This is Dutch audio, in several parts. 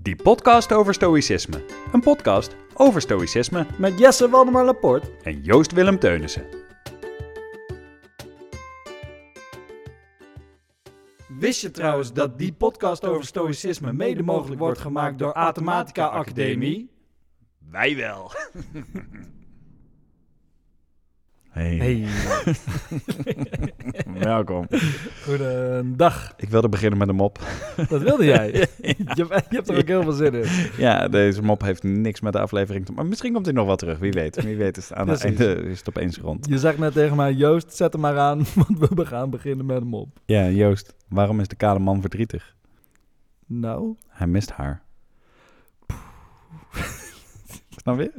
Die podcast over stoïcisme. Een podcast over stoïcisme Met Jesse Waldemar Laporte. en Joost Willem Teunissen. Wist je trouwens dat die podcast over stoïcisme mede mogelijk wordt gemaakt door Athematica Academie? Wij wel. Hey. Hey, welkom. goedendag. Ik wilde beginnen met een mop. Dat wilde jij. je, je hebt er ook heel veel zin in. Ja, deze mop heeft niks met de aflevering te maken. Maar misschien komt hij nog wel terug, wie weet. Wie weet is het aan het Precies. einde is het opeens rond. Je zegt net tegen mij, Joost, zet hem maar aan, want we gaan beginnen met hem op. Ja, Joost, waarom is de kale man verdrietig? Nou, Hij mist haar. Snap je?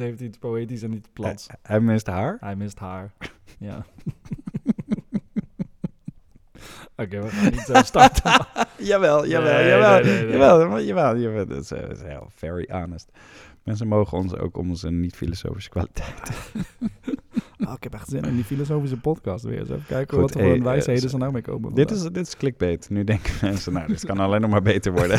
Heeft iets poëtisch en iets plats. Hij, hij mist haar? Hij mist haar. Ja. Oké, we gaan niet zo starten. Jawel, jawel, Nee, jawel, nee, nee, jawel, jawel, jawel, dat is, is heel very honest. Mensen mogen ons ook om onze niet-filosofische kwaliteit. Oh, ik heb echt zin in die filosofische podcast weer. Eens even kijken Goed, wat voor hey, een wijsheden eh, ze nou mee komen. Dit vandaag. is, dit is clickbait. Nu denken mensen, nou, dit kan alleen nog maar beter worden.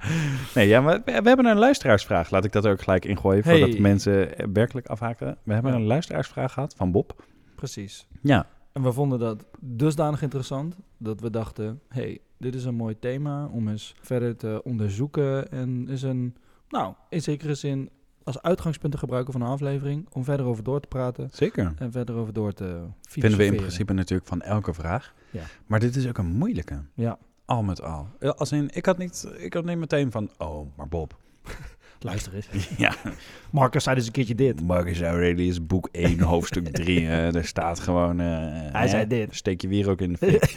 nee, ja, maar we, we hebben een luisteraarsvraag. Laat ik dat ook gelijk ingooien, Hey. voordat mensen werkelijk afhaken. We hebben Ja. een luisteraarsvraag gehad van Bob. Precies. Ja, En we vonden dat dusdanig interessant dat we dachten: hey, dit is een mooi thema om eens verder te onderzoeken. En is een, nou, in zekere zin als uitgangspunt te gebruiken van een aflevering. Om verder over door te praten zeker. en verder over door te Vinden we in filosoferen. principe natuurlijk van elke vraag. Ja. Maar dit is ook een moeilijke. Ja, Al met al. Als in, ik, had niet, ik had niet meteen van, oh, maar Bob. luister eens. Ja, Marcus zei dus een keertje dit. Marcus Aurelius, boek 1, hoofdstuk 3. eh er staat gewoon... eh, Hij hè, zei dit. Steek je wierook in de fik.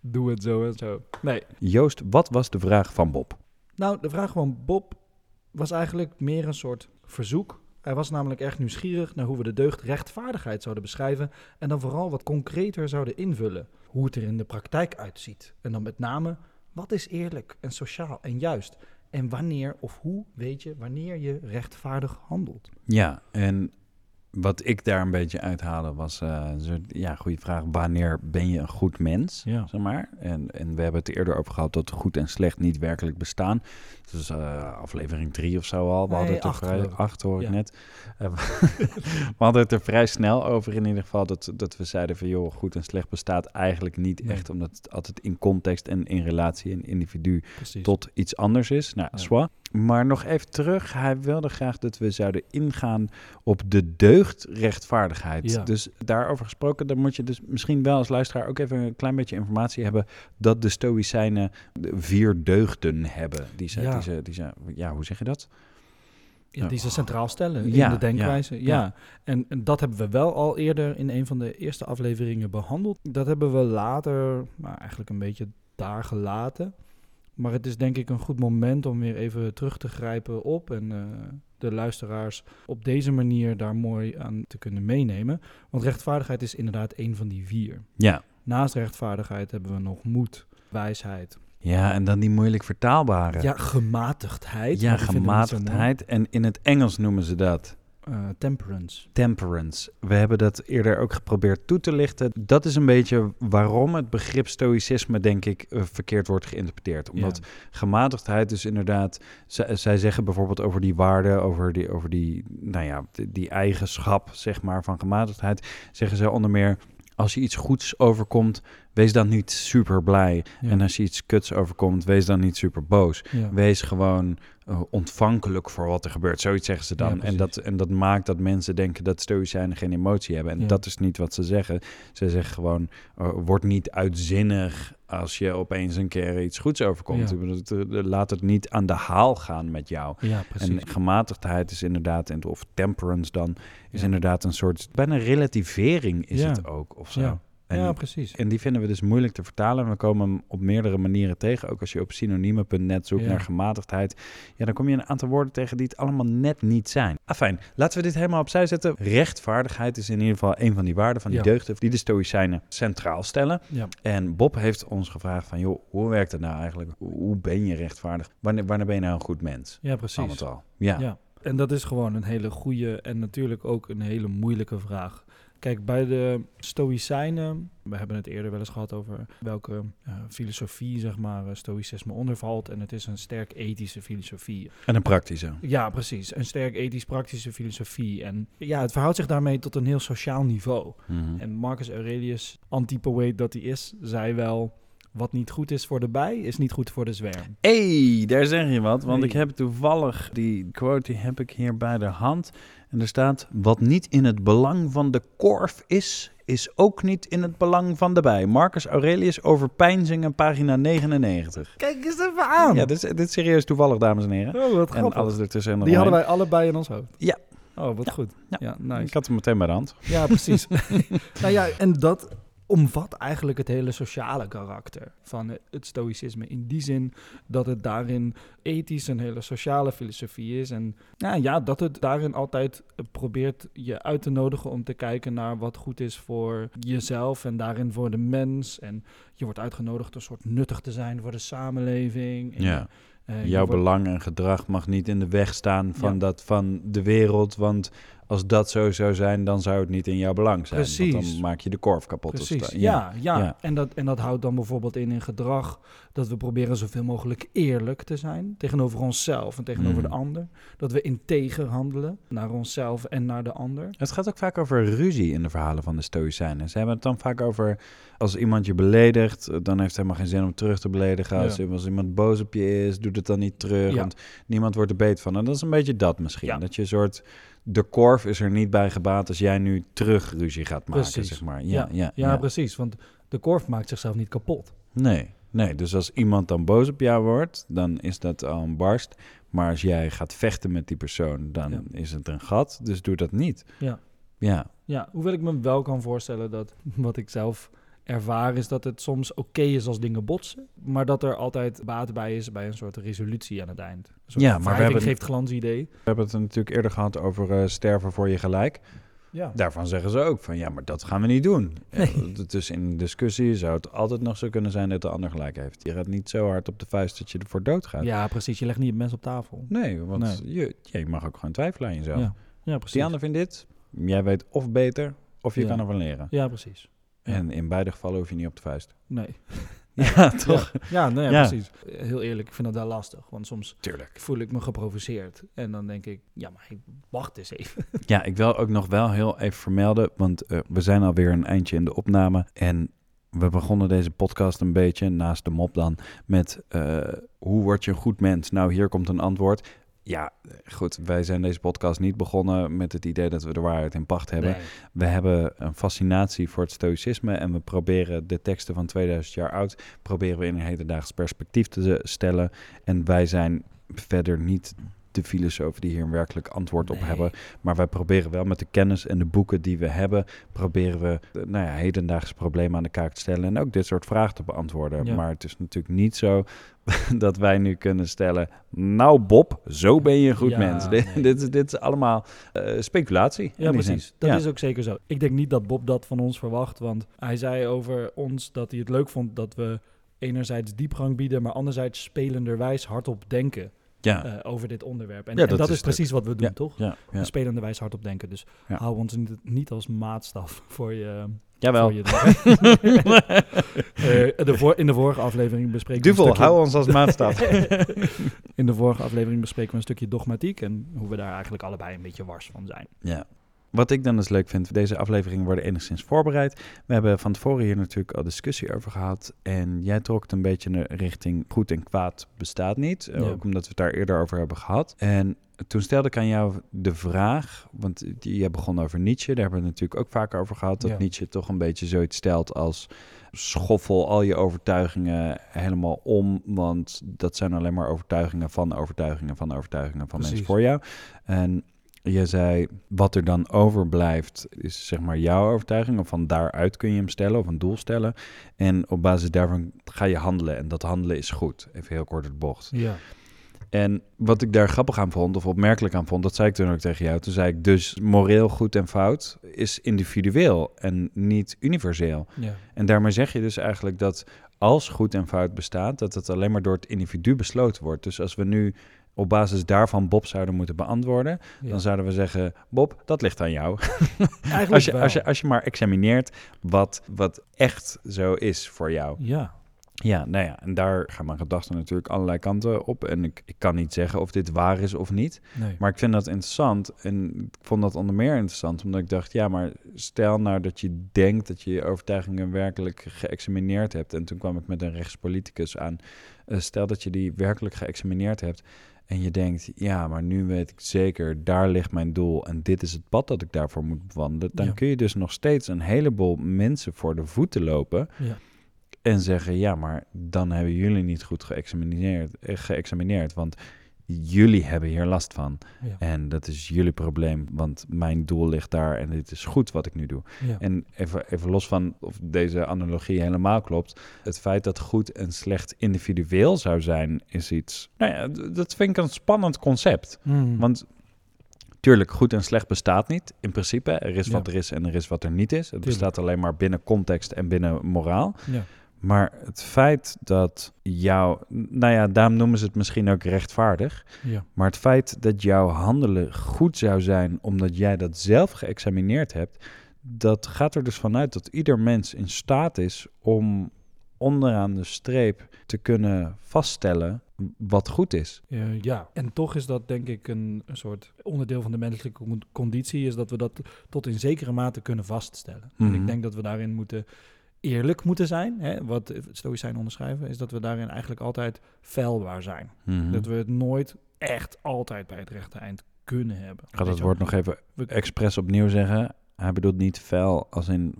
Doe het zo en zo. Nee. Joost, wat was de vraag van Bob? Nou, de vraag van Bob was eigenlijk meer een soort verzoek. Hij was namelijk erg nieuwsgierig naar hoe we de deugd rechtvaardigheid zouden beschrijven en dan vooral wat concreter zouden invullen. Hoe het er in de praktijk uitziet. En dan met name, wat is eerlijk en sociaal en juist? En wanneer of hoe weet je wanneer je rechtvaardig handelt? Ja, en wat ik daar een beetje uithaalde was... eh, een soort- ja, goede vraag. Wanneer ben je een goed mens? Ja. Zeg maar. En, en we hebben het eerder over gehad dat goed en slecht niet werkelijk bestaan. Dus eh, aflevering drie of zo al. We Nee, hadden het er acht vrij, acht hoor ik Ja. net. Eh, we hadden het er vrij snel over in ieder geval. Dat, dat we zeiden van joh, goed en slecht bestaat eigenlijk niet Nee. echt. Omdat het altijd in context en in relatie en individu Precies. tot iets anders is. Nou, Ja. Maar nog even terug. Hij wilde graag dat we zouden ingaan op de deugd rechtvaardigheid. Ja. Dus daarover gesproken, dan moet je dus misschien wel als luisteraar ook even een klein beetje informatie hebben dat de Stoïcijnen vier deugden hebben. Die ze, Ja. die ze, die ze, ja, hoe zeg je dat? Ja, die ze centraal stellen Ja, in de denkwijze. ja, Ja, ja. En, en dat hebben we wel al eerder in een van de eerste afleveringen behandeld. Dat hebben we later maar eigenlijk een beetje daar gelaten. Maar het is denk ik een goed moment om weer even terug te grijpen op en eh, de luisteraars op deze manier daar mooi aan te kunnen meenemen. Want rechtvaardigheid is inderdaad een van die vier. Ja. Naast rechtvaardigheid hebben we nog moed, wijsheid. Ja, en dan die moeilijk vertaalbare. Ja, gematigdheid. Ja, gematigdheid. En in het Engels noemen ze dat Eh, temperance. temperance. We hebben dat eerder ook geprobeerd toe te lichten. Dat is een beetje waarom het begrip stoïcisme, denk ik, eh, verkeerd wordt geïnterpreteerd. Omdat Ja. gematigdheid dus inderdaad... zij zeggen bijvoorbeeld over die waarde, over die, over die, nou ja, die, die eigenschap, zeg maar, van gematigdheid... zeggen ze onder meer, als je iets goeds overkomt, wees dan niet super blij. Ja. En als je iets kuts overkomt, wees dan niet super boos. Ja. Wees gewoon eh, ontvankelijk voor wat er gebeurt. Zoiets zeggen ze Ja, dan. en, dat, en dat maakt dat mensen denken dat stoïcijnen geen emotie hebben. En dat is niet wat ze zeggen. Ze zeggen gewoon, eh, word niet uitzinnig als je opeens een keer iets goeds overkomt. Ja. Ik bedoel, het, eh, Laat het niet aan de haal gaan met jou. Ja, precies. En gematigdheid is inderdaad, en- of temperance dan, is Ja. inderdaad een soort, bijna relativering is het ook, of zo. Ja. En, ja, precies. en die vinden we dus moeilijk te vertalen. We komen hem op meerdere manieren tegen. Ook als je op synoniemen.net zoekt Ja. naar gematigdheid. Ja, dan kom je een aantal woorden tegen die het allemaal net niet zijn. Afijn, laten we dit helemaal opzij zetten. Rechtvaardigheid is in ieder geval een van die waarden, van die Ja. deugden... die de Stoïcijnen centraal stellen. Ja. En Bob heeft ons gevraagd van... joh, hoe werkt het nou eigenlijk? Hoe ben je rechtvaardig? Wanneer, wanneer ben je nou een goed mens? Ja, Al precies. met al. Ja. Ja. En dat is gewoon een hele goede en natuurlijk ook een hele moeilijke vraag. Kijk, bij de Stoïcijnen, we hebben het eerder wel eens gehad over welke eh, filosofie, zeg maar, eh, Stoïcisme ondervalt. En het is een sterk ethische filosofie. En een praktische. Ja, precies. Een sterk ethisch-praktische filosofie. En ja, het verhoudt zich daarmee tot een heel sociaal niveau. Mhm. En Marcus Aurelius, antipoëet dat hij is, zei wel... Wat niet goed is voor de bij, is niet goed voor de zwerm. hey, daar zeg je wat. Want Hey. ik heb toevallig die quote, die heb ik hier bij de hand. En er staat, wat niet in het belang van de korf is, is ook niet in het belang van de bij. Marcus Aurelius over pijnzingen, pagina 99. Kijk eens even aan! Ja, dit is, dit is serieus toevallig, dames en heren. Oh, wat En alles ertussen en Die hadden wij allebei in ons hoofd. Ja. Oh, wat Ja. goed. Ja. Ja, nice. Ik had hem meteen bij de hand. Ja, precies. nou ja, en dat omvat eigenlijk het hele sociale karakter van het- stoïcisme. In die zin dat het daarin ethisch een hele sociale filosofie is. En nou ja, dat het daarin altijd probeert je uit te nodigen om te kijken naar wat goed is voor jezelf en daarin voor de mens. En je wordt uitgenodigd een soort nuttig te zijn voor de samenleving. En, Ja. eh, Jouw wordt- belang en gedrag mag niet in de weg staan van, Ja. dat, van de wereld. Want als dat zo zou zijn, dan zou het niet in jouw belang zijn. Want Precies. dan maak je de korf kapot. Precies, het- ja, ja. ja. En, dat, en dat houdt dan bijvoorbeeld in in gedrag dat we proberen zoveel mogelijk eerlijk te zijn tegenover onszelf en tegenover Mhm. de ander. Dat we integer handelen naar onszelf en naar de ander. Het gaat ook vaak over ruzie in de verhalen van de Stoïcijnen. Ze hebben het dan vaak over als iemand je beledigt, dan heeft het helemaal geen zin om terug te beledigen. Als, Ja. als iemand boos op je is, doe het dan niet terug. Want niemand wordt er beet van. En dat is een beetje dat misschien. Dat je een soort. De korf is er niet bij gebaat als jij nu terug ruzie gaat maken, Precies. zeg maar. Ja, ja, Ja, ja. precies, want de korf maakt zichzelf niet kapot. Nee, nee. Dus als iemand dan boos op jou wordt, dan is dat al een barst. Maar als jij gaat vechten met die persoon, dan Ja. is het een gat. Dus doe dat niet. Ja. Ja, Ja, hoewel ik me wel kan voorstellen dat wat ik zelf ervaar is dat het soms oké is als dingen botsen, maar dat er altijd baat bij is bij een soort resolutie aan het eind. Ja, maar we hebben- geeft glans idee. we hebben het natuurlijk eerder gehad over eh, sterven voor je gelijk. Ja. Daarvan zeggen ze ook van ja, maar dat gaan we niet doen. Nee. Eh, Dus in een discussie zou het altijd nog zo kunnen zijn dat de ander gelijk heeft. Je gaat niet zo hard op de vuist dat je ervoor doodgaat. ja, precies. Je legt niet het mes op tafel. Nee, want Nee. Je, je mag ook gewoon twijfelen aan jezelf. Ja, ja precies. Die ander vindt dit, jij weet of beter, of je Ja. kan ervan leren. Ja, precies. En in beide gevallen hoef je niet op de vuist. Nee. Ja, toch? Ja, ja, nee, ja, Ja. precies. Heel eerlijk, ik vind dat wel lastig. Want soms Tuurlijk. voel ik me geprovoceerd. En dan denk ik, ja, maar hey, wacht eens even. Ja, ik wil ook nog wel heel even vermelden, want eh, we zijn alweer een eindje in de opname. En we begonnen deze podcast een beetje, naast de mop dan, met eh, hoe word je een goed mens? Nou, hier komt een antwoord. Ja, goed, wij zijn deze podcast niet begonnen met het idee dat we de waarheid in pacht hebben. Nee. We hebben een fascinatie voor het stoïcisme en we proberen de teksten van 2000 jaar oud, proberen we in een hedendaags perspectief te stellen. En wij zijn verder niet de filosofen die hier een werkelijk antwoord op hebben. Maar wij proberen wel met de kennis en de boeken die we hebben, proberen we eh, nou ja, hedendaagse problemen aan de kaak te stellen en ook dit soort vragen te beantwoorden. Ja. Maar het is natuurlijk niet zo dat wij nu kunnen stellen, nou Bob, zo ben je een goed Ja, mens. Dit, nee. dit, is- dit is allemaal eh, speculatie. Ja, zin. precies. Dat Ja. is ook zeker zo. Ik denk niet dat Bob dat van ons verwacht. Want hij zei over ons dat hij het leuk vond dat we enerzijds diepgang bieden, maar anderzijds spelenderwijs hardop denken Ja, eh, over dit onderwerp. En, Ja, en dat dat, is precies wat we doen, toch? ja, ja. Een spelenderwijs hardop denken. Dus hou ons niet, niet als maatstaf voor je... Jawel. Voor je Eh, de voor, in de vorige aflevering bespreken we Duvel, een stukje... hou ons als maatstaf. in de vorige aflevering bespreken we een stukje dogmatiek en hoe we daar eigenlijk allebei een beetje wars van zijn. Ja. Wat ik dan dus leuk vind, deze afleveringen worden enigszins voorbereid. We hebben van tevoren hier natuurlijk al discussie over gehad. En jij trok het een beetje naar richting goed en kwaad bestaat niet. Ja. Ook omdat we het daar eerder over hebben gehad. En toen stelde ik aan jou de vraag, want jij begon over Nietzsche. Daar hebben we het natuurlijk ook vaker over gehad. Dat Ja. Nietzsche toch een beetje zoiets stelt als schoffel al je overtuigingen helemaal om. Want dat zijn alleen maar overtuigingen van overtuigingen van overtuigingen van mensen voor jou. En je zei, wat er dan overblijft, is zeg maar jouw overtuiging. Of van daaruit kun je hem stellen of een doel stellen. En op basis daarvan ga je handelen. En dat handelen is goed. Even heel kort het bocht. Ja. En wat ik daar grappig aan vond, of opmerkelijk aan vond, dat zei ik toen ook tegen jou. Toen zei ik dus moreel goed en fout is individueel en niet universeel. Ja. En daarmee zeg je dus eigenlijk dat als goed en fout bestaat, dat het alleen maar door het individu besloten wordt. Dus als we nu op basis daarvan Bob zouden moeten beantwoorden, Ja. dan zouden we zeggen: Bob, dat ligt aan jou. Eigenlijk Als je, wel. als, je, als je maar examineert wat, wat echt zo is voor jou. Ja, Ja, nou ja, en daar gaan mijn gedachten natuurlijk allerlei kanten op. En ik, ik kan niet zeggen of dit waar is of niet. nee. Maar ik vind dat interessant. En ik vond dat onder meer interessant, omdat ik dacht, ja, maar stel nou dat je denkt dat je je overtuigingen werkelijk geëxamineerd hebt. En toen kwam ik met een rechtspoliticus aan. Eh, stel dat je die werkelijk geëxamineerd hebt. En je denkt, ja, maar nu weet ik zeker, daar ligt mijn doel en dit is het pad dat ik daarvoor moet bewandelen. Dan Ja. kun je dus nog steeds een heleboel mensen voor de voeten lopen Ja. en zeggen, ja, maar dan hebben jullie niet goed geëxamineerd, eh, geëxamineerd want jullie hebben hier last van. Ja. En dat is jullie probleem, want mijn doel ligt daar en dit is goed wat ik nu doe. Ja. En even, even los van of deze analogie helemaal klopt, het feit dat goed en slecht individueel zou zijn, is iets. Nou ja, dat vind ik een spannend concept. Mm. Want tuurlijk, goed en slecht bestaat niet. In principe, er is Ja. wat er is en er is wat er niet is. Het Tuurlijk. bestaat alleen maar binnen context en binnen moraal. ja. Maar het feit dat jou, nou ja, daarom noemen ze het misschien ook rechtvaardig. Ja. Maar het feit dat jouw handelen goed zou zijn omdat jij dat zelf geëxamineerd hebt, dat gaat er dus vanuit dat ieder mens in staat is om onderaan de streep te kunnen vaststellen wat goed is. Ja, en toch is dat denk ik een, een soort onderdeel van de menselijke con- conditie, is dat we dat tot in zekere mate kunnen vaststellen. En Mhm. ik denk dat we daarin moeten eerlijk moeten zijn. Hè? Wat Stoïcijnen onderschrijven, is dat we daarin eigenlijk altijd feilbaar zijn. Mhm. Dat we het nooit echt altijd bij het rechte eind kunnen hebben. Ik ga Weet dat woord nog even? We- expres opnieuw zeggen. Hij bedoelt niet vuil als in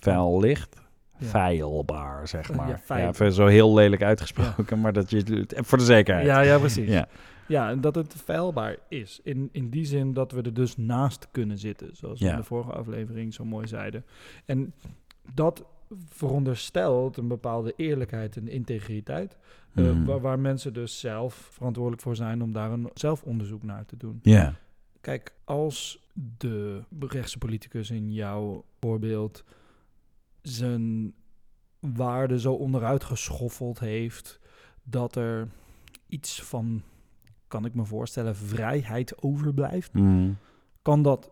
vuil licht. Ja. Feilbaar, zeg maar. Ja, feil. zo heel lelijk uitgesproken, maar dat je het voor de zekerheid. Ja, ja, precies. Ja. Ja. en dat het feilbaar is. In, in die zin dat we er dus naast kunnen zitten, zoals we in de vorige aflevering zo mooi zeiden. En dat veronderstelt een bepaalde eerlijkheid en integriteit, eh, Mhm. waar, waar mensen dus zelf verantwoordelijk voor zijn om daar een zelfonderzoek naar te doen. Ja. Kijk, als de rechtse politicus in jouw voorbeeld zijn waarde zo onderuit geschoffeld heeft dat er iets van, kan ik me voorstellen, vrijheid overblijft, Mhm. kan dat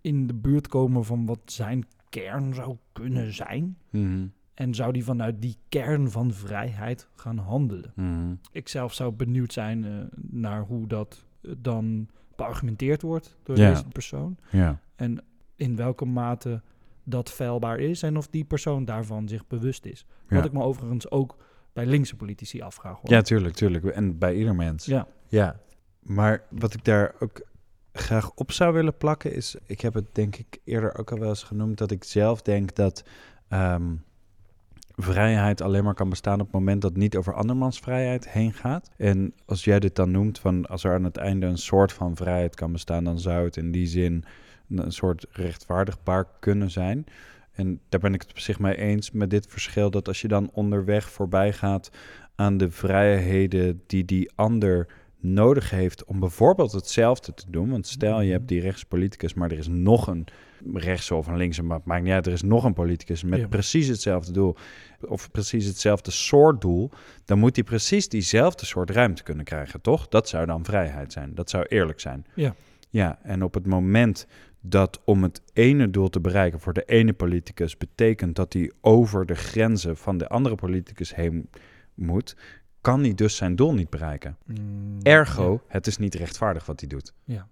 in de buurt komen van wat zijn kern zou kunnen zijn? Mhm. En zou die vanuit die kern van vrijheid gaan handelen? Mhm. Ik zelf zou benieuwd zijn eh, naar hoe dat eh, dan beargumenteerd wordt door Ja. deze persoon. Ja. En in welke mate dat feilbaar is en of die persoon daarvan zich bewust is. Ja. Wat ik me overigens ook bij linkse politici afvraag. Hoor. ja, tuurlijk, tuurlijk. En bij ieder mens. ja. Ja, maar wat ik daar ook graag op zou willen plakken is, ik heb het denk ik eerder ook al wel eens genoemd, dat ik zelf denk dat ehm, vrijheid alleen maar kan bestaan op het moment dat niet over andermans vrijheid heen gaat. En als jij dit dan noemt, van als er aan het einde een soort van vrijheid kan bestaan, dan zou het in die zin een soort rechtvaardigbaar kunnen zijn. En daar ben ik het op zich mee eens met dit verschil dat als je dan onderweg voorbij gaat aan de vrijheden die die ander nodig heeft om bijvoorbeeld hetzelfde te doen. Want stel je hebt die rechtspoliticus, maar er is nog een rechtse of een linkse, maar het maakt niet uit. Er is nog een politicus met Ja. precies hetzelfde doel of precies hetzelfde soort doel. Dan moet hij precies diezelfde soort ruimte kunnen krijgen, toch? Dat zou dan vrijheid zijn. Dat zou eerlijk zijn. Ja. Ja, en op het moment dat om het ene doel te bereiken voor de ene politicus betekent dat hij over de grenzen van de andere politicus heen moet, kan hij dus zijn doel niet bereiken. Mm, Ergo, het is niet rechtvaardig wat hij doet. Ja.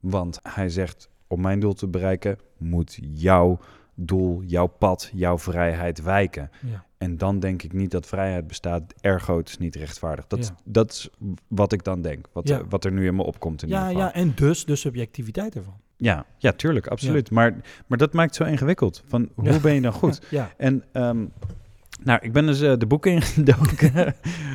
Want hij zegt, om mijn doel te bereiken, moet jouw doel, jouw pad, jouw vrijheid wijken. Ja. En dan denk ik niet dat vrijheid bestaat, ergo het is niet rechtvaardig. Dat, Ja. dat is wat ik dan denk, wat, Ja. wat er nu in me opkomt in Ja, ieder geval. ja, en dus de subjectiviteit ervan. Ja, ja, tuurlijk, absoluut. Maar, maar dat maakt het zo ingewikkeld. Van, hoe ben je dan goed? Ja, En ehm, nou, ik ben dus eh, de boeken ingedoken.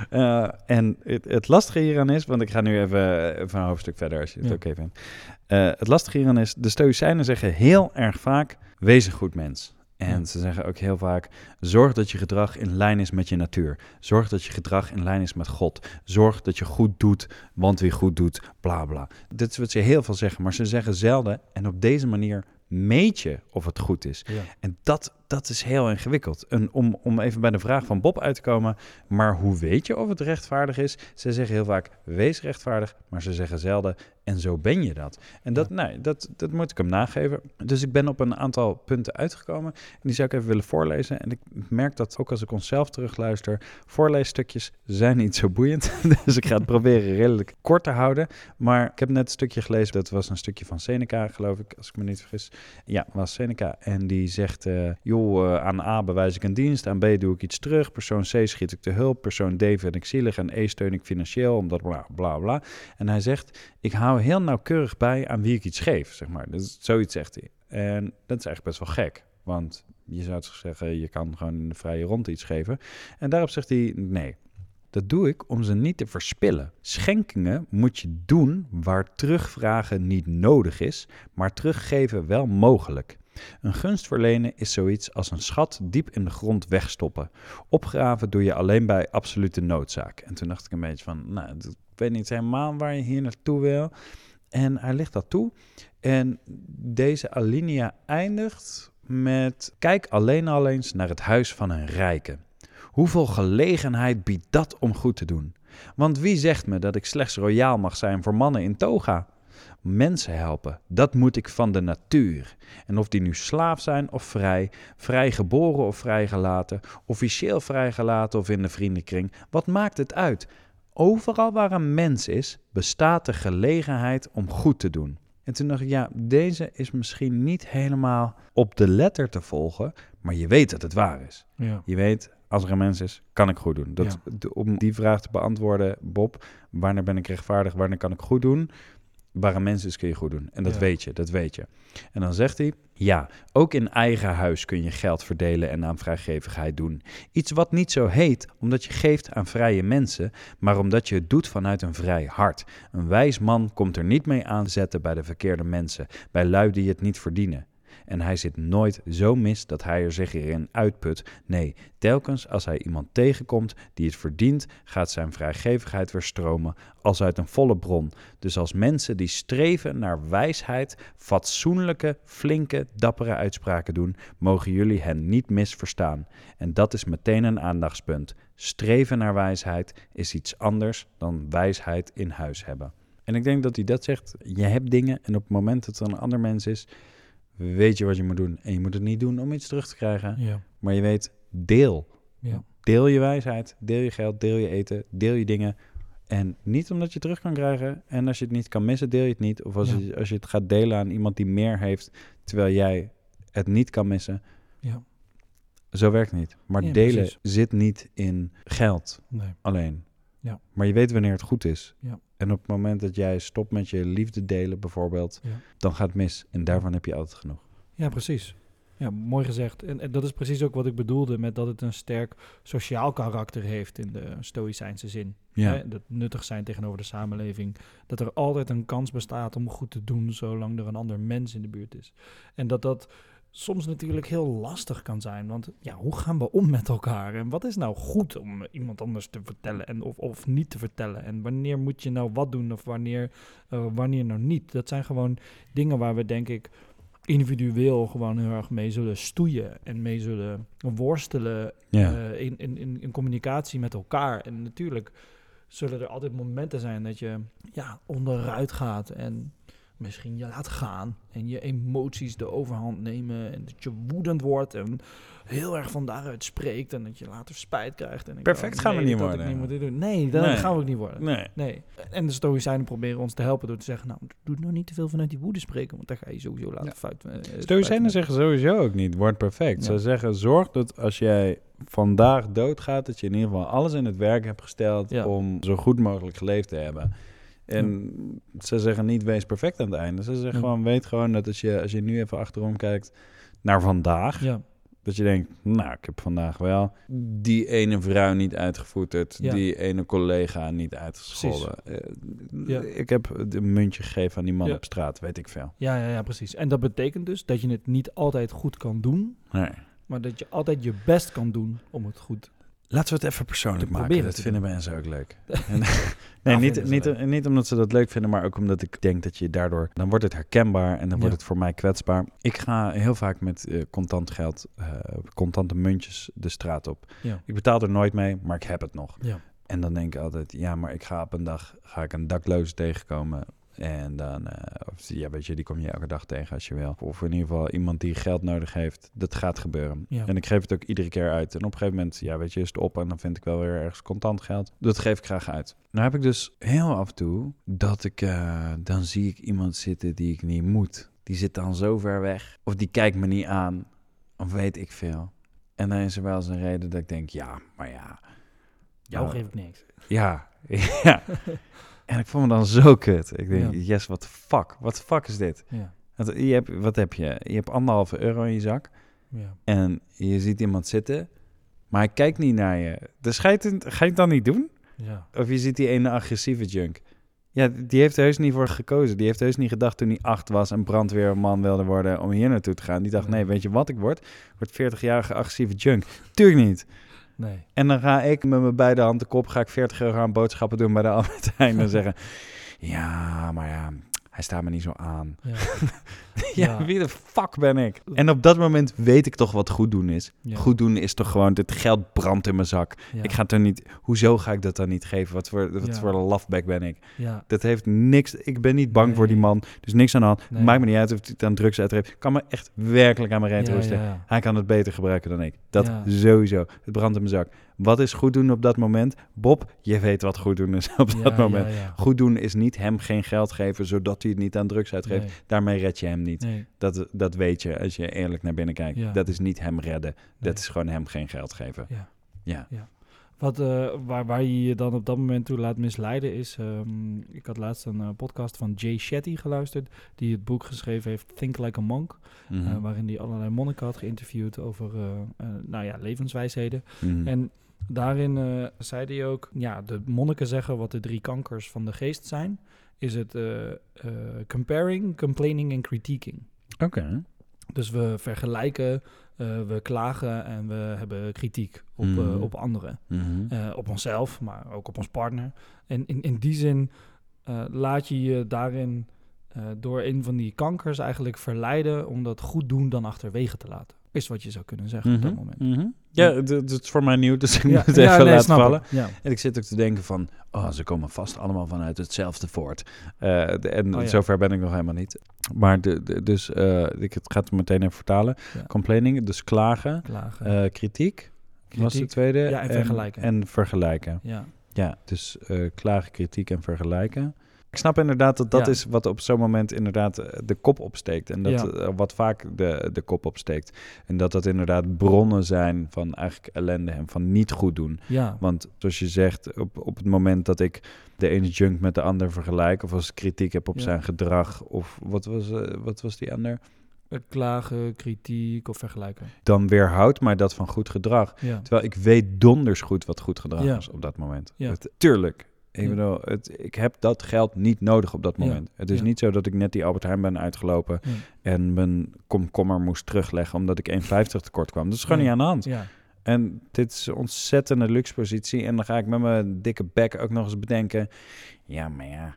Eh, en het, het lastige hieraan is, want ik ga nu even, even een hoofdstuk verder als je het Ja. oké vindt. Eh, het lastige hieraan is, de Stoïcijnen zeggen heel erg vaak, wees een goed mens. En Ja. ze zeggen ook heel vaak: zorg dat je gedrag in lijn is met je natuur. Zorg dat je gedrag in lijn is met God. Zorg dat je goed doet, want wie goed doet, bla bla. Dit is wat ze heel veel zeggen, maar ze zeggen zelden. En op deze manier meet je of het goed is. Ja. En dat, dat is heel ingewikkeld. En om, om even bij de vraag van Bob uit te komen, maar hoe weet je of het rechtvaardig is? Ze zeggen heel vaak, wees rechtvaardig, maar ze zeggen zelden, en zo ben je dat. En dat, nee, dat, dat moet ik hem nageven. Dus ik ben op een aantal punten uitgekomen. En die zou ik even willen voorlezen. En ik merk dat ook als ik onszelf terugluister, voorleesstukjes zijn niet zo boeiend. dus ik ga het proberen redelijk kort te houden. Maar ik heb net een stukje gelezen, dat was een stukje van Seneca, geloof ik, als ik me niet vergis. Ja, was Seneca. En die zegt, eh, joh, eh, aan A bewijs ik een dienst, aan B doe ik iets terug, persoon C schiet ik te hulp, persoon D vind ik zielig en E steun ik financieel, omdat bla bla bla. En hij zegt, ik hou heel nauwkeurig bij aan wie ik iets geef, zeg maar. Dus zoiets zegt hij. En dat is eigenlijk best wel gek, want je zou zeggen, je kan gewoon in de vrije rond iets geven. En daarop zegt hij, nee, dat doe ik om ze niet te verspillen. Schenkingen moet je doen waar terugvragen niet nodig is, maar teruggeven wel mogelijk. Een gunst verlenen is zoiets als een schat diep in de grond wegstoppen. Opgraven doe je alleen bij absolute noodzaak. En toen dacht ik een beetje van, nou, ik weet niet helemaal waar je hier naartoe wil. En hij ligt dat toe. En deze alinea eindigt met, kijk alleen al eens naar het huis van een rijke. Hoeveel gelegenheid biedt dat om goed te doen? Want wie zegt me dat ik slechts royaal mag zijn voor mannen in toga? Mensen helpen, dat moet ik van de natuur. En of die nu slaaf zijn of vrij, vrijgeboren of vrijgelaten, officieel vrijgelaten of in de vriendenkring, wat maakt het uit? Overal waar een mens is, bestaat de gelegenheid om goed te doen. En toen dacht ik, ja, deze is misschien niet helemaal op de letter te volgen, maar je weet dat het waar is. Ja. Je weet, als er een mens is, kan ik goed doen. Dat, om die vraag te beantwoorden, Bob, wanneer ben ik rechtvaardig, wanneer kan ik goed doen? Een mens kun je goed doen. En dat Ja. weet je, dat weet je. En dan zegt hij, ja, ook in eigen huis kun je geld verdelen en aan vrijgevigheid doen. Iets wat niet zo heet, omdat je geeft aan vrije mensen, maar omdat je het doet vanuit een vrij hart. Een wijs man komt er niet mee aanzetten bij de verkeerde mensen, bij lui die het niet verdienen. En hij zit nooit zo mis dat hij er zich erin uitput. Nee, telkens als hij iemand tegenkomt die het verdient, gaat zijn vrijgevigheid weer stromen als uit een volle bron. Dus als mensen die streven naar wijsheid, fatsoenlijke, flinke, dappere uitspraken doen, mogen jullie hen niet misverstaan. En dat is meteen een aandachtspunt. Streven naar wijsheid is iets anders dan wijsheid in huis hebben. En ik denk dat hij dat zegt. Je hebt dingen en op het moment dat er een ander mens is, weet je wat je moet doen. En je moet het niet doen om iets terug te krijgen, Ja. maar je weet, deel. Ja. Deel je wijsheid, deel je geld, deel je eten, deel je dingen. En niet omdat je het terug kan krijgen. En als je het niet kan missen, deel je het niet. Of als, Ja. je, als je het gaat delen aan iemand die meer heeft, terwijl jij het niet kan missen. Ja. Zo werkt het niet. Maar Ja, delen precies. zit niet in geld Nee. alleen. Ja. Maar je weet wanneer het goed is. Ja. En op het moment dat jij stopt met je liefde delen bijvoorbeeld, Ja. dan gaat het mis. En daarvan heb je altijd genoeg. Ja, precies. Ja, mooi gezegd. En, en dat is precies ook wat ik bedoelde met dat het een sterk sociaal karakter heeft in de stoïcijnse zin. Ja. Hè, dat nuttig zijn tegenover de samenleving. Dat er altijd een kans bestaat om goed te doen zolang er een ander mens in de buurt is. En dat dat soms natuurlijk heel lastig kan zijn. Want ja, hoe gaan we om met elkaar? En wat is nou goed om iemand anders te vertellen en of, of niet te vertellen? En wanneer moet je nou wat doen of wanneer, eh, wanneer nou niet? Dat zijn gewoon dingen waar we denk ik individueel gewoon heel erg mee zullen stoeien en mee zullen worstelen Ja. eh, in, in, in, in communicatie met elkaar. En natuurlijk zullen er altijd momenten zijn dat je ja, onderuit gaat en misschien je laat gaan en je emoties de overhand nemen en dat je woedend wordt en heel erg van daaruit spreekt en dat je later spijt krijgt. En ik Perfect oh, gaan we nee, niet worden. niet doen. Nee, dat Nee. gaan we ook niet worden. Nee. Nee. En de Stoïcijnen proberen ons te helpen door te zeggen, nou, doe nou niet te veel vanuit die woede spreken, want dan ga je sowieso laten Ja. fout. eh, Stoïcijnen zeggen sowieso ook niet, word perfect. Ja. Ze zeggen, zorg dat als jij vandaag doodgaat, dat je in ieder geval alles in het werk hebt gesteld Ja. om zo goed mogelijk geleefd te hebben. En ze zeggen niet, wees perfect aan het einde. Ze zeggen Ja. gewoon, weet gewoon dat als je, als je nu even achterom kijkt naar vandaag, Ja, dat je denkt, nou, ik heb vandaag wel die ene vrouw niet uitgevoeterd, Ja. die ene collega niet uitgescholden. Eh, Ja. Ik heb een muntje gegeven aan die man Ja. op straat, weet ik veel. ja, ja, ja, precies. En dat betekent dus dat je het niet altijd goed kan doen, Nee. maar dat je altijd je best kan doen om het goed Laten we het even persoonlijk maken. Dat vinden doen. mensen ook leuk. En- nee, Ja, niet, niet, leuk. niet omdat ze dat leuk vinden, maar ook omdat ik denk dat je daardoor... Dan wordt het herkenbaar en dan wordt het voor mij kwetsbaar. Ik ga heel vaak met eh, contant geld, eh, contante muntjes de straat op. Ja. Ik betaal er nooit mee, maar ik heb het nog. Ja. En dan denk ik altijd, ja, maar ik ga op een dag ga ik een dakloze tegenkomen. En dan, eh, of, ja, weet je, die kom je elke dag tegen als je wil. Of in ieder geval iemand die geld nodig heeft. Dat gaat gebeuren. Ja. En ik geef het ook iedere keer uit. En op een gegeven moment, ja, weet je, is het op. En dan vind ik wel weer ergens contant geld. Dat geef ik graag uit. Nou heb ik dus heel af en toe dat ik, eh, dan zie ik iemand zitten die ik niet moet. Die zit dan zo ver weg. Of die kijkt me niet aan. Of weet ik veel. En dan is er wel eens een reden dat ik denk, ja, maar ja. Jou nou, geef ik niks. ja, ja. En ik vond me dan zo kut. Ik denk, Ja. yes, what the fuck? What the fuck is dit? Ja. Want je hebt, wat heb je? Je hebt anderhalve euro in je zak. Ja. En je ziet iemand zitten. Maar hij kijkt niet naar je. Dus ga je het, ga je het dan niet doen? Ja. Of je ziet die ene agressieve junk. Ja, die heeft er heus niet voor gekozen. Die heeft heus niet gedacht toen hij acht was en brandweerman wilde worden om hier naartoe te gaan. Die dacht, Nee. nee, weet je wat ik word? Ik word 40-jarige agressieve junk. Tuurlijk niet. Nee. En dan ga ik met mijn beide handen kop, ga ik 40 euro aan boodschappen doen bij de Albert Heijn en zeggen, ja, maar ja, hij staat me niet zo aan. Ja. Ja, wie de fuck ben ik? En op dat moment weet ik toch wat goed doen is. Goed doen is toch gewoon, dit geld brandt in mijn zak. Ik ga het er niet, hoezo ga ik dat dan niet geven? Wat voor, wat voor een lafbek ben ik? Dat heeft niks, ik ben niet bang Nee. voor die man, dus niks aan de hand. Nee. Maakt me niet uit of hij het aan drugs uit heeft. Kan me echt werkelijk aan mijn reet ja. Hij kan het beter gebruiken dan ik. Dat sowieso. Het brandt in mijn zak. Wat is goed doen op dat moment? Bob, je weet wat goed doen is op dat moment. Goed doen is niet hem geen geld geven, zodat hij het niet aan drugs uitgeeft. Nee. Daarmee red je hem niet. Nee. Dat, dat weet je als je eerlijk naar binnen kijkt. Ja. Dat is niet hem redden. Nee. Dat is gewoon hem geen geld geven. Ja. Ja. Wat, eh, waar, waar je je dan op dat moment toe laat misleiden is... ehm, ik had laatst een eh, podcast van Jay Shetty geluisterd... die het boek geschreven heeft Think Like a Monk... Mhm. eh, waarin hij allerlei monniken had geïnterviewd over nou ja, levenswijsheden. Mhm. En daarin zei hij ook... Ja, de monniken zeggen wat de drie kankers van de geest zijn... is het eh, eh, comparing, complaining en critiquing. Oké. Dus we vergelijken, eh, we klagen en we hebben kritiek op, Mhm. op anderen. Mhm. Op onszelf, maar ook op ons partner. En in, in die zin laat je je daarin door een van die kankers eigenlijk verleiden om dat goed doen dan achterwege te laten. Is wat je zou kunnen zeggen op dat Mhm. moment. Mhm. Ja, het het is voor mij nieuw, dus ik Ja, moet het ja, even nee, laten vallen. Ja. En ik zit ook te denken van, oh, ze komen vast allemaal vanuit hetzelfde voort. Eh, de- en Oh, zover ben ik nog helemaal niet. Maar de, de- dus, eh, ik het gaat het meteen even vertalen. Complaining, dus klagen, Klagen. eh, kritiek, was de Kritiek. tweede. Ja, en vergelijken. En vergelijken. ja. Ja, dus klagen, kritiek en vergelijken. Ik snap inderdaad dat dat Ja. is wat op zo'n moment inderdaad eh, de kop opsteekt. En dat Ja. eh, wat vaak de, de kop opsteekt. En dat dat inderdaad bronnen zijn van eigenlijk ellende en van niet goed doen. ja. Want zoals je zegt, op, op het moment dat ik de ene junk met de ander vergelijk... of als ik kritiek heb op zijn gedrag... of wat was, eh, wat was die ander? Klagen, kritiek of vergelijken. Dan weerhoudt mij dat van goed gedrag. Ja. Terwijl ik weet donders goed wat goed gedrag Ja. is op dat moment. Ja. Het- tuurlijk. Ik Ja. bedoel, het, ik heb dat geld niet nodig op dat Ja. moment. Het is Ja. niet zo dat ik net die Albert Heijn ben uitgelopen... Ja. en mijn komkommer moest terugleggen omdat ik 1,50 tekort kwam. Dat is gewoon niet aan de hand. En dit is een ontzettende luxe positie. En dan ga ik met mijn dikke bek ook nog eens bedenken... Ja, maar ja.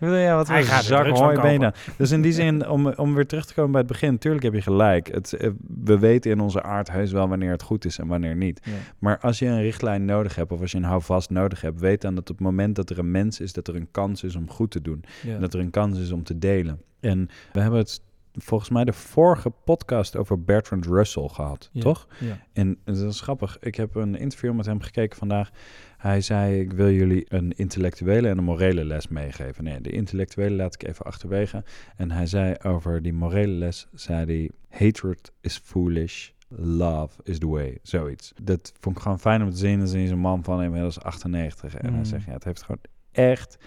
Ja, wat Hij een gaat er zak hooi ben je kopen. dan? Dus in die zin, om, om weer terug te komen bij het begin... Natuurlijk heb je gelijk. Het, eh, we weten in onze aard heus wel wanneer het goed is en wanneer niet. Ja. Maar als je een richtlijn nodig hebt... of als je een houvast nodig hebt... weet dan dat op het moment dat er een mens is... dat er een kans is om goed te doen. Ja. En dat er een kans is om te delen. En we hebben het volgens mij de vorige podcast over Bertrand Russell gehad, Ja. toch? Ja. En dat is grappig. Ik heb een interview met hem gekeken vandaag. Hij zei, ik wil jullie een intellectuele en een morele les meegeven. Nee, de intellectuele laat ik even achterwege. En hij zei over die morele les, zei hij, hatred is foolish. Love is the way. Zoiets. Dat vond ik gewoon fijn om te zien. Dan zie je zo'n man van inmiddels 98. En hij Mm. zegt, ja, het heeft gewoon echt,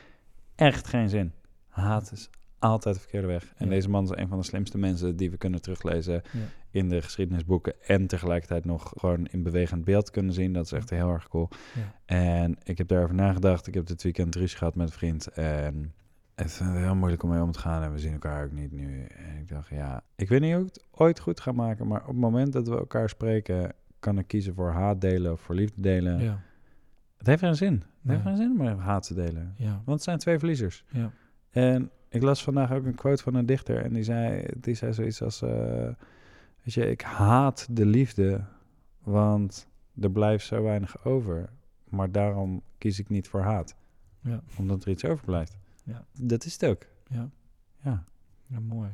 echt geen zin. Haat is altijd de verkeerde weg. En Ja. deze man is een van de slimste mensen die we kunnen teruglezen Ja. in de geschiedenisboeken. En tegelijkertijd nog gewoon in bewegend beeld kunnen zien. Dat is echt heel erg cool. Ja. En ik heb daarover nagedacht. Ik heb dit weekend ruzie gehad met een vriend. En Het is heel moeilijk om mee om te gaan en we zien elkaar ook niet nu. En ik dacht, ja, ik weet niet hoe ik het ooit goed ga maken, maar op het moment dat we elkaar spreken, kan ik kiezen voor haat delen of voor liefde delen. Ja, Het heeft geen zin. Het heeft geen zin om haat te delen. ja, Want het zijn twee verliezers. ja. En ik las vandaag ook een quote van een dichter en die zei, die zei zoiets als, eh, weet je, ik haat de liefde, want er blijft zo weinig over. Maar daarom kies ik niet voor haat, Ja, omdat er iets overblijft. Ja. Dat is het ook. ja. Ja. ja mooi.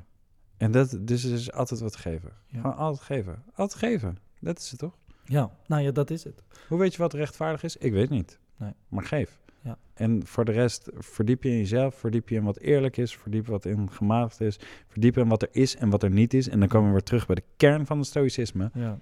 En dat, dus is altijd wat geven. Ja. Gewoon altijd geven. Altijd geven. Dat is het toch? Ja, nou ja, dat is het. Hoe weet je wat rechtvaardig is? Ik weet niet. Nee. Maar geef. Ja. En voor de rest, verdiep je in jezelf, verdiep je in wat eerlijk is, verdiep wat in gematigd is, verdiep in wat er is en wat er niet is. En dan komen we weer terug bij de kern van het stoïcisme. Ja,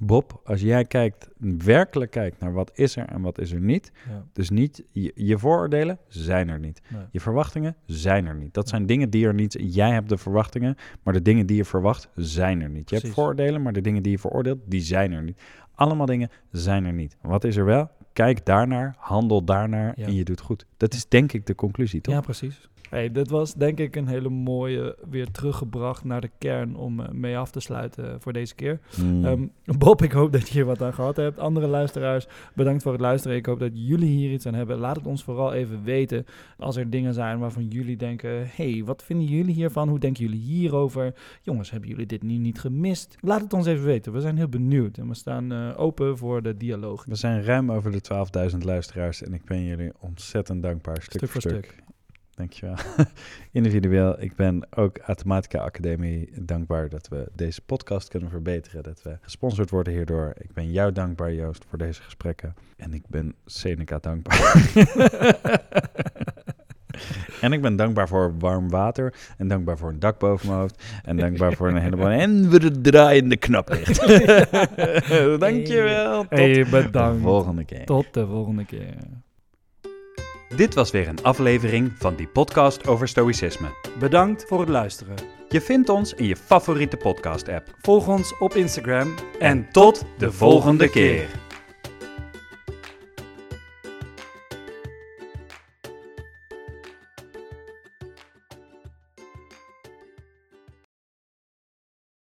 Bob, als jij kijkt, werkelijk kijkt naar wat is er en wat is er niet, ja, dus niet je, je vooroordelen zijn er niet. nee. Je verwachtingen zijn er niet. Dat zijn dingen die er niet. Jij hebt de verwachtingen, maar de dingen die je verwacht zijn er niet. Je hebt vooroordelen, maar de dingen die je veroordeelt, die zijn er niet. Allemaal dingen zijn er niet. Wat is er wel? Kijk daarnaar, handel daarnaar Ja. en je doet goed. Dat is denk ik de conclusie, toch? Ja, precies. Hey, dit was denk ik een hele mooie, weer teruggebracht naar de kern om eh, mee af te sluiten voor deze keer. Mm. Ehm, Bob, ik hoop dat je hier wat aan gehad hebt. Andere luisteraars, bedankt voor het luisteren. Ik hoop dat jullie hier iets aan hebben. Laat het ons vooral even weten als er dingen zijn waarvan jullie denken... hey, wat vinden jullie hiervan? Hoe denken jullie hierover? Jongens, hebben jullie dit nu niet gemist? Laat het ons even weten. We zijn heel benieuwd en we staan eh, open voor de dialoog. We zijn ruim over de 12.000 luisteraars en ik ben jullie ontzettend dankbaar, stuk, Stuk voor stuk. Dankjewel. Individueel. Ik ben ook Automatica Academie dankbaar dat we deze podcast kunnen verbeteren. Dat we gesponsord worden hierdoor. Ik ben jou dankbaar, Joost, voor deze gesprekken. En ik ben Seneca dankbaar. en ik ben dankbaar voor warm water. En dankbaar voor een dak boven mijn hoofd. En dankbaar voor een heleboel... En we de draaiende knaplicht. Dankjewel. Tot Hey, de bedankt. volgende keer. Tot de volgende keer. Dit was weer een aflevering van die podcast over stoïcisme. Bedankt voor het luisteren. Je vindt ons in je favoriete podcast-app. Volg ons op Instagram En tot de volgende keer.